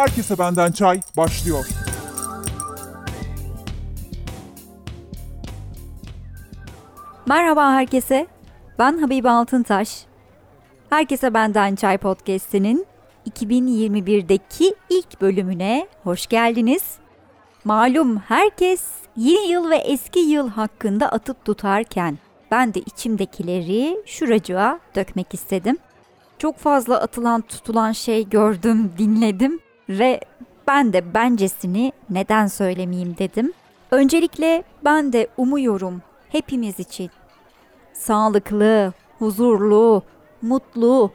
Herkese Benden Çay başlıyor. Merhaba herkese. Ben Habibe Altıntaş. Herkese Benden Çay podcast'inin 2021'deki ilk bölümüne hoş geldiniz. Malum herkes yeni yıl ve eski yıl hakkında atıp tutarken ben de içimdekileri şuracığa dökmek istedim. Çok fazla atılan tutulan şey gördüm, dinledim ve ben de bencesini neden söylemeyeyim dedim. Öncelikle ben de umuyorum hepimiz için sağlıklı, huzurlu, mutlu,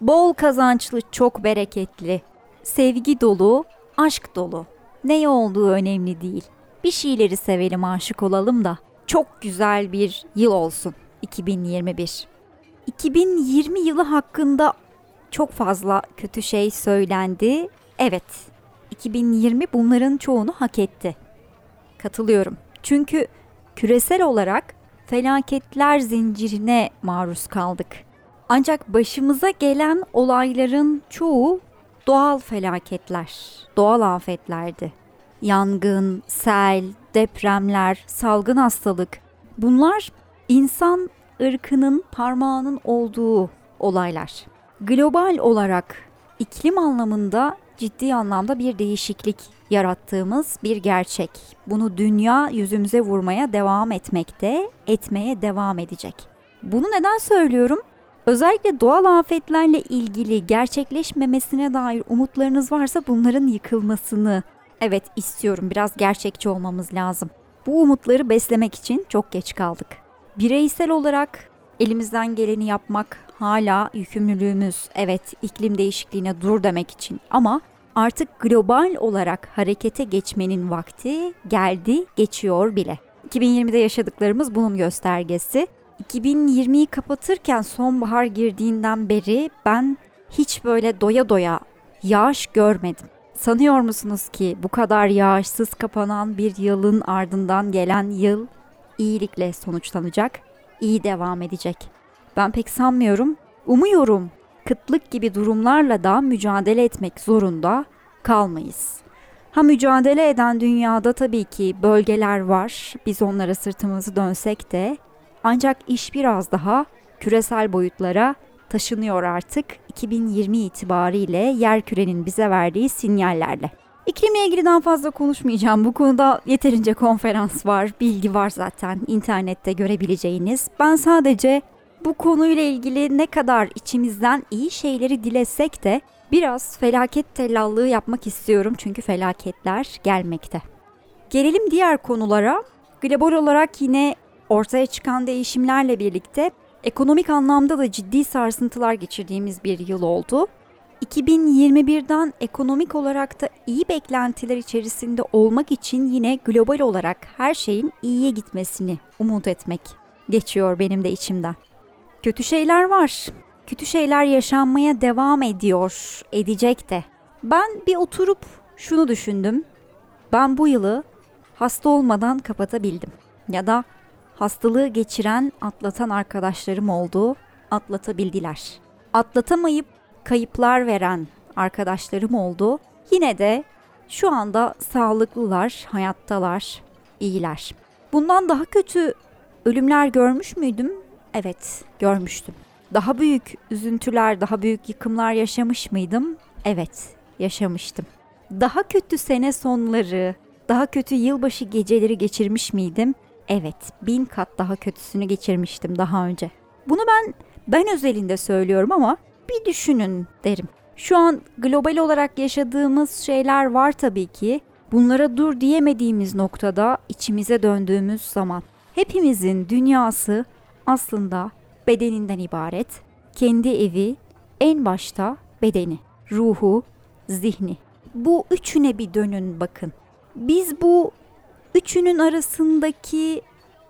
bol kazançlı, çok bereketli, sevgi dolu, aşk dolu. Ne olduğu önemli değil. Bir şeyleri sevelim, aşık olalım da çok güzel bir yıl olsun 2021. 2020 yılı hakkında çok fazla kötü şey söylendi. Evet, 2020 bunların çoğunu hak etti. Katılıyorum. Çünkü küresel olarak felaketler zincirine maruz kaldık. Ancak başımıza gelen olayların çoğu doğal felaketler, doğal afetlerdi. Yangın, sel, depremler, salgın hastalık. Bunlar insan ırkının parmağının olduğu olaylar. Global olarak iklim anlamında ciddi anlamda bir değişiklik yarattığımız bir gerçek. Bunu dünya yüzümüze vurmaya devam etmekte, etmeye devam edecek. Bunu neden söylüyorum? Özellikle doğal afetlerle ilgili gerçekleşmemesine dair umutlarınız varsa bunların yıkılmasını evet istiyorum. Biraz gerçekçi olmamız lazım. Bu umutları beslemek için çok geç kaldık. Bireysel olarak elimizden geleni yapmak hala yükümlülüğümüz. Evet, iklim değişikliğine dur demek için ama artık global olarak harekete geçmenin vakti geldi, geçiyor bile. 2020'de yaşadıklarımız bunun göstergesi. 2020'yi kapatırken sonbahar girdiğinden beri ben hiç böyle doya doya yağış görmedim. Sanıyor musunuz ki bu kadar yağışsız kapanan bir yılın ardından gelen yıl iyilikle sonuçlanacak, iyi devam edecek? Ben pek sanmıyorum. Umuyorum kıtlık gibi durumlarla da mücadele etmek zorunda kalmayız. Ha mücadele eden dünyada tabii ki bölgeler var. Biz onlara sırtımızı dönsek de ancak iş biraz daha küresel boyutlara taşınıyor artık 2020 itibariyle yer kürenin bize verdiği sinyallerle. İklimle ilgili daha fazla konuşmayacağım. Bu konuda yeterince konferans var, bilgi var zaten internette görebileceğiniz. Ben sadece bu konuyla ilgili ne kadar içimizden iyi şeyleri dilesek de biraz felaket tellallığı yapmak istiyorum çünkü felaketler gelmekte. Gelelim diğer konulara. Global olarak yine ortaya çıkan değişimlerle birlikte ekonomik anlamda da ciddi sarsıntılar geçirdiğimiz bir yıl oldu. 2021'den ekonomik olarak da iyi beklentiler içerisinde olmak için yine global olarak her şeyin iyiye gitmesini umut etmek geçiyor benim de içimden. Kötü şeyler var. Kötü şeyler yaşanmaya devam ediyor, edecek de. Ben bir oturup şunu düşündüm. Ben bu yılı hasta olmadan kapatabildim. Ya da hastalığı geçiren, atlatan arkadaşlarım oldu, atlatabildiler. Atlatamayıp kayıplar veren arkadaşlarım oldu. Yine de şu anda sağlıklılar, hayattalar, iyiler. Bundan daha kötü ölümler görmüş müydüm? Evet, görmüştüm. Daha büyük üzüntüler, daha büyük yıkımlar yaşamış mıydım? Evet, yaşamıştım. Daha kötü sene sonları, daha kötü yılbaşı geceleri geçirmiş miydim? Evet, bin kat daha kötüsünü geçirmiştim daha önce. Bunu ben ben özelinde söylüyorum ama bir düşünün derim. Şu an global olarak yaşadığımız şeyler var tabii ki. Bunlara dur diyemediğimiz noktada içimize döndüğümüz zaman hepimizin dünyası aslında bedeninden ibaret. Kendi evi en başta bedeni, ruhu, zihni. Bu üçüne bir dönün bakın. Biz bu üçünün arasındaki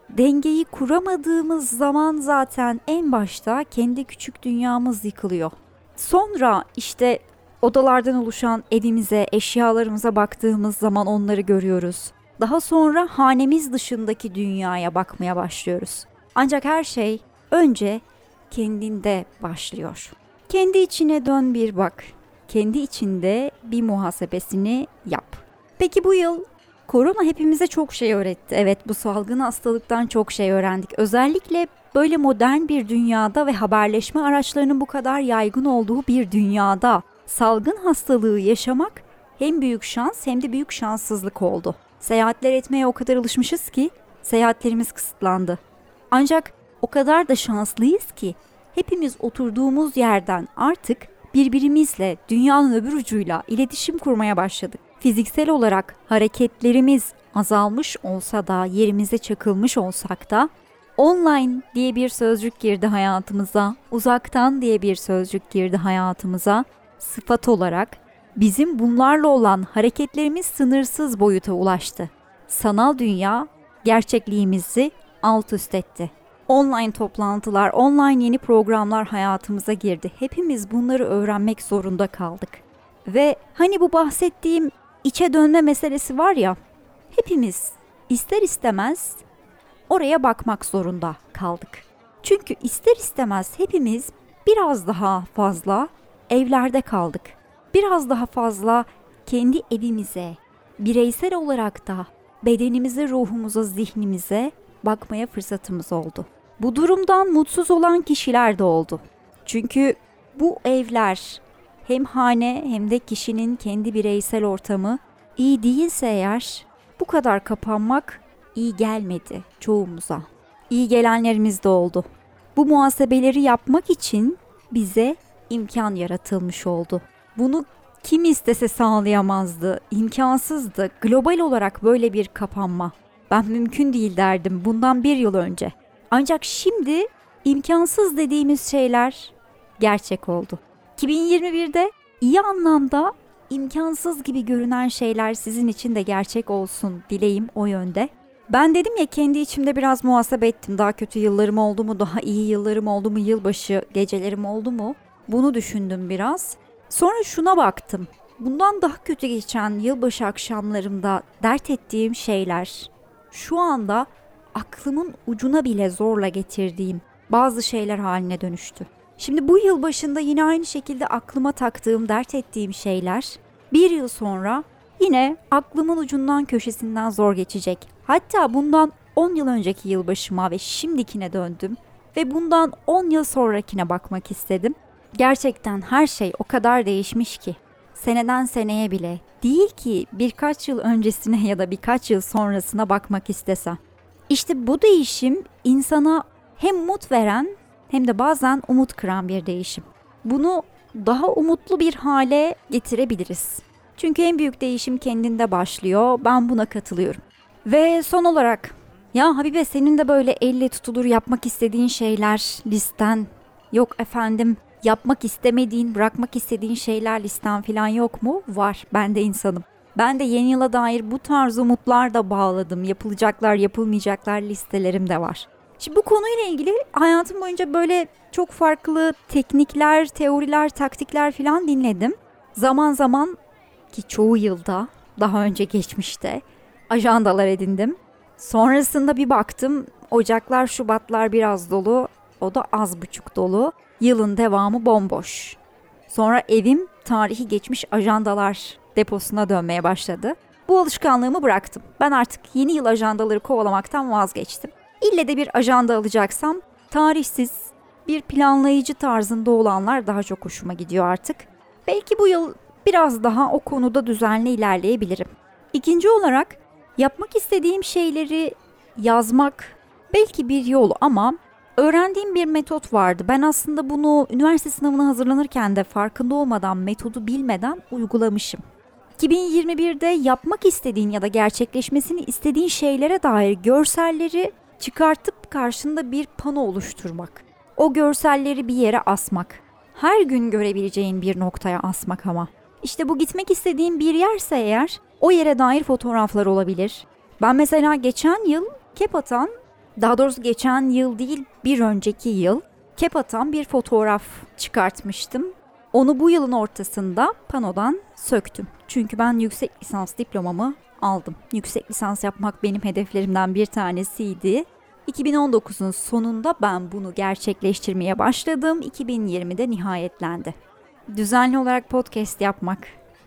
dengeyi kuramadığımız zaman zaten en başta kendi küçük dünyamız yıkılıyor. Sonra işte odalardan oluşan evimize, eşyalarımıza baktığımız zaman onları görüyoruz. Daha sonra hanemiz dışındaki dünyaya bakmaya başlıyoruz. Ancak her şey önce kendinde başlıyor. Kendi içine dön bir bak. kendi içinde bir muhasebesini yap. Peki bu yıl korona hepimize çok şey öğretti. Evet bu salgın hastalıktan çok şey öğrendik. Özellikle böyle modern bir dünyada ve haberleşme araçlarının bu kadar yaygın olduğu bir dünyada salgın hastalığı yaşamak hem büyük şans hem de büyük şanssızlık oldu. Seyahatler etmeye o kadar alışmışız ki seyahatlerimiz kısıtlandı. Ancak o kadar da şanslıyız ki hepimiz oturduğumuz yerden artık birbirimizle dünyanın öbür ucuyla iletişim kurmaya başladık. Fiziksel olarak hareketlerimiz azalmış olsa da yerimize çakılmış olsak da online diye bir sözcük girdi hayatımıza, uzaktan diye bir sözcük girdi hayatımıza. Sıfat olarak bizim bunlarla olan hareketlerimiz sınırsız boyuta ulaştı. Sanal dünya gerçekliğimizi alt üst etti. Online toplantılar, online yeni programlar hayatımıza girdi. Hepimiz bunları öğrenmek zorunda kaldık. Ve hani bu bahsettiğim içe dönme meselesi var ya, hepimiz ister istemez oraya bakmak zorunda kaldık. Çünkü ister istemez hepimiz biraz daha fazla evlerde kaldık. Biraz daha fazla kendi evimize, bireysel olarak da bedenimize, ruhumuza, zihnimize bakmaya fırsatımız oldu. Bu durumdan mutsuz olan kişiler de oldu. Çünkü bu evler hem hane hem de kişinin kendi bireysel ortamı iyi değilse eğer bu kadar kapanmak iyi gelmedi çoğumuza. İyi gelenlerimiz de oldu. Bu muhasebeleri yapmak için bize imkan yaratılmış oldu. Bunu kim istese sağlayamazdı, imkansızdı. Global olarak böyle bir kapanma. Ben mümkün değil derdim bundan bir yıl önce. Ancak şimdi imkansız dediğimiz şeyler gerçek oldu. 2021'de iyi anlamda imkansız gibi görünen şeyler sizin için de gerçek olsun dileğim o yönde. Ben dedim ya kendi içimde biraz muhasebe ettim. Daha kötü yıllarım oldu mu, daha iyi yıllarım oldu mu, yılbaşı gecelerim oldu mu? Bunu düşündüm biraz. Sonra şuna baktım. Bundan daha kötü geçen yılbaşı akşamlarımda dert ettiğim şeyler şu anda aklımın ucuna bile zorla getirdiğim bazı şeyler haline dönüştü. Şimdi bu yıl başında yine aynı şekilde aklıma taktığım, dert ettiğim şeyler bir yıl sonra yine aklımın ucundan köşesinden zor geçecek. Hatta bundan 10 yıl önceki yılbaşıma ve şimdikine döndüm ve bundan 10 yıl sonrakine bakmak istedim. Gerçekten her şey o kadar değişmiş ki. Seneden seneye bile değil ki birkaç yıl öncesine ya da birkaç yıl sonrasına bakmak istesem. İşte bu değişim insana hem umut veren hem de bazen umut kıran bir değişim. Bunu daha umutlu bir hale getirebiliriz. Çünkü en büyük değişim kendinde başlıyor. Ben buna katılıyorum. Ve son olarak ya Habibe senin de böyle elle tutulur yapmak istediğin şeyler listen yok efendim yapmak istemediğin, bırakmak istediğin şeyler listen falan yok mu? Var. Ben de insanım. Ben de yeni yıla dair bu tarz umutlar da bağladım. Yapılacaklar, yapılmayacaklar listelerim de var. Şimdi bu konuyla ilgili hayatım boyunca böyle çok farklı teknikler, teoriler, taktikler falan dinledim. Zaman zaman ki çoğu yılda daha önce geçmişte ajandalar edindim. Sonrasında bir baktım Ocaklar, Şubatlar biraz dolu, o da az buçuk dolu. Yılın devamı bomboş. Sonra evim tarihi geçmiş ajandalar deposuna dönmeye başladı. Bu alışkanlığımı bıraktım. Ben artık yeni yıl ajandaları kovalamaktan vazgeçtim. İlle de bir ajanda alacaksam tarihsiz, bir planlayıcı tarzında olanlar daha çok hoşuma gidiyor artık. Belki bu yıl biraz daha o konuda düzenli ilerleyebilirim. İkinci olarak yapmak istediğim şeyleri yazmak belki bir yol ama öğrendiğim bir metot vardı. Ben aslında bunu üniversite sınavına hazırlanırken de farkında olmadan metodu bilmeden uygulamışım. 2021'de yapmak istediğin ya da gerçekleşmesini istediğin şeylere dair görselleri çıkartıp karşında bir pano oluşturmak. O görselleri bir yere asmak. Her gün görebileceğin bir noktaya asmak ama. İşte bu gitmek istediğin bir yerse eğer o yere dair fotoğraflar olabilir. Ben mesela geçen yıl Kepatan, daha doğrusu geçen yıl değil bir önceki yıl Kepatan bir fotoğraf çıkartmıştım. Onu bu yılın ortasında panodan söktüm. Çünkü ben yüksek lisans diplomamı aldım. Yüksek lisans yapmak benim hedeflerimden bir tanesiydi. 2019'un sonunda ben bunu gerçekleştirmeye başladım. 2020'de nihayetlendi. düzenli olarak podcast yapmak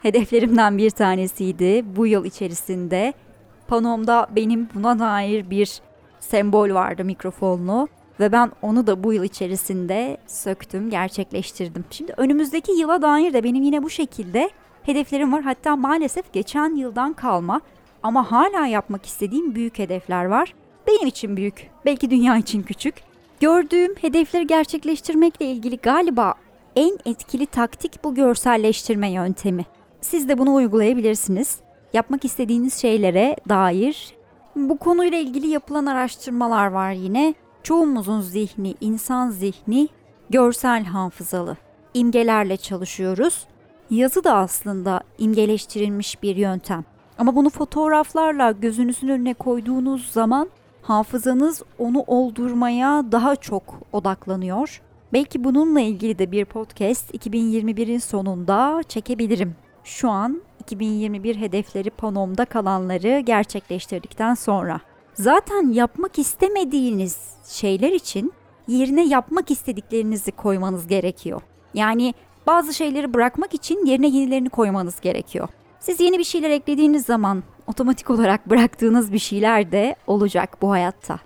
hedeflerimden bir tanesiydi bu yıl içerisinde. Panomda benim buna dair bir sembol vardı mikrofonlu ve ben onu da bu yıl içerisinde söktüm, gerçekleştirdim. Şimdi önümüzdeki yıla dair de benim yine bu şekilde hedeflerim var. Hatta maalesef geçen yıldan kalma ama hala yapmak istediğim büyük hedefler var. Benim için büyük, belki dünya için küçük. Gördüğüm hedefleri gerçekleştirmekle ilgili galiba en etkili taktik bu görselleştirme yöntemi. Siz de bunu uygulayabilirsiniz. Yapmak istediğiniz şeylere dair bu konuyla ilgili yapılan araştırmalar var yine. Çoğumuzun zihni, insan zihni görsel hafızalı. İmgelerle çalışıyoruz. Yazı da aslında imgeleştirilmiş bir yöntem. Ama bunu fotoğraflarla gözünüzün önüne koyduğunuz zaman hafızanız onu oldurmaya daha çok odaklanıyor. Belki bununla ilgili de bir podcast 2021'in sonunda çekebilirim. Şu an 2021 hedefleri panomda kalanları gerçekleştirdikten sonra. Zaten yapmak istemediğiniz şeyler için yerine yapmak istediklerinizi koymanız gerekiyor. Yani bazı şeyleri bırakmak için yerine yenilerini koymanız gerekiyor. Siz yeni bir şeyler eklediğiniz zaman otomatik olarak bıraktığınız bir şeyler de olacak bu hayatta.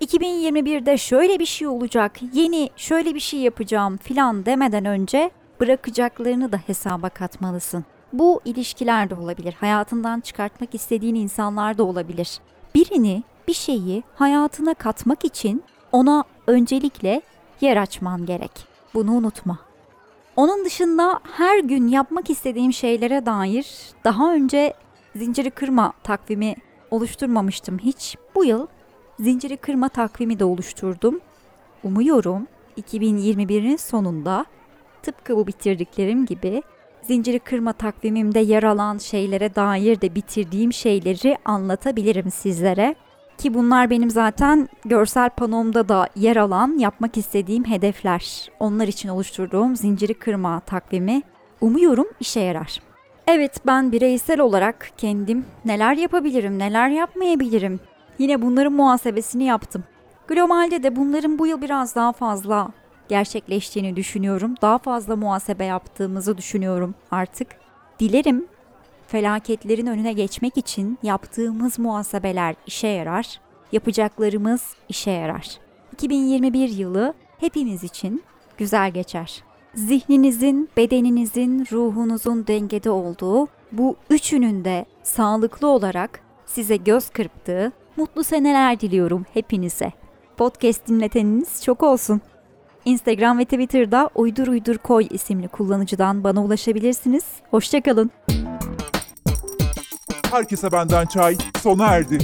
2021'de şöyle bir şey olacak, yeni şöyle bir şey yapacağım filan demeden önce bırakacaklarını da hesaba katmalısın. Bu ilişkiler de olabilir, hayatından çıkartmak istediğin insanlar da olabilir. Birini, bir şeyi hayatına katmak için ona öncelikle yer açman gerek. Bunu unutma. Onun dışında her gün yapmak istediğim şeylere dair daha önce zinciri kırma takvimi oluşturmamıştım hiç. Bu yıl zinciri kırma takvimi de oluşturdum. Umuyorum 2021'in sonunda tıpkı bu bitirdiklerim gibi zinciri kırma takvimimde yer alan şeylere dair de bitirdiğim şeyleri anlatabilirim sizlere. Ki bunlar benim zaten görsel panomda da yer alan yapmak istediğim hedefler. Onlar için oluşturduğum zinciri kırma takvimi umuyorum işe yarar. Evet ben bireysel olarak kendim neler yapabilirim, neler yapmayabilirim. Yine bunların muhasebesini yaptım. Globalde de bunların bu yıl biraz daha fazla gerçekleştiğini düşünüyorum. Daha fazla muhasebe yaptığımızı düşünüyorum artık. Dilerim felaketlerin önüne geçmek için yaptığımız muhasebeler işe yarar, yapacaklarımız işe yarar. 2021 yılı hepimiz için güzel geçer. Zihninizin, bedeninizin, ruhunuzun dengede olduğu, bu üçünün de sağlıklı olarak size göz kırptığı mutlu seneler diliyorum hepinize. Podcast dinleteniniz çok olsun. Instagram ve Twitter'da uydur uydur koy isimli kullanıcıdan bana ulaşabilirsiniz. Hoşçakalın. Herkese benden çay sona erdi.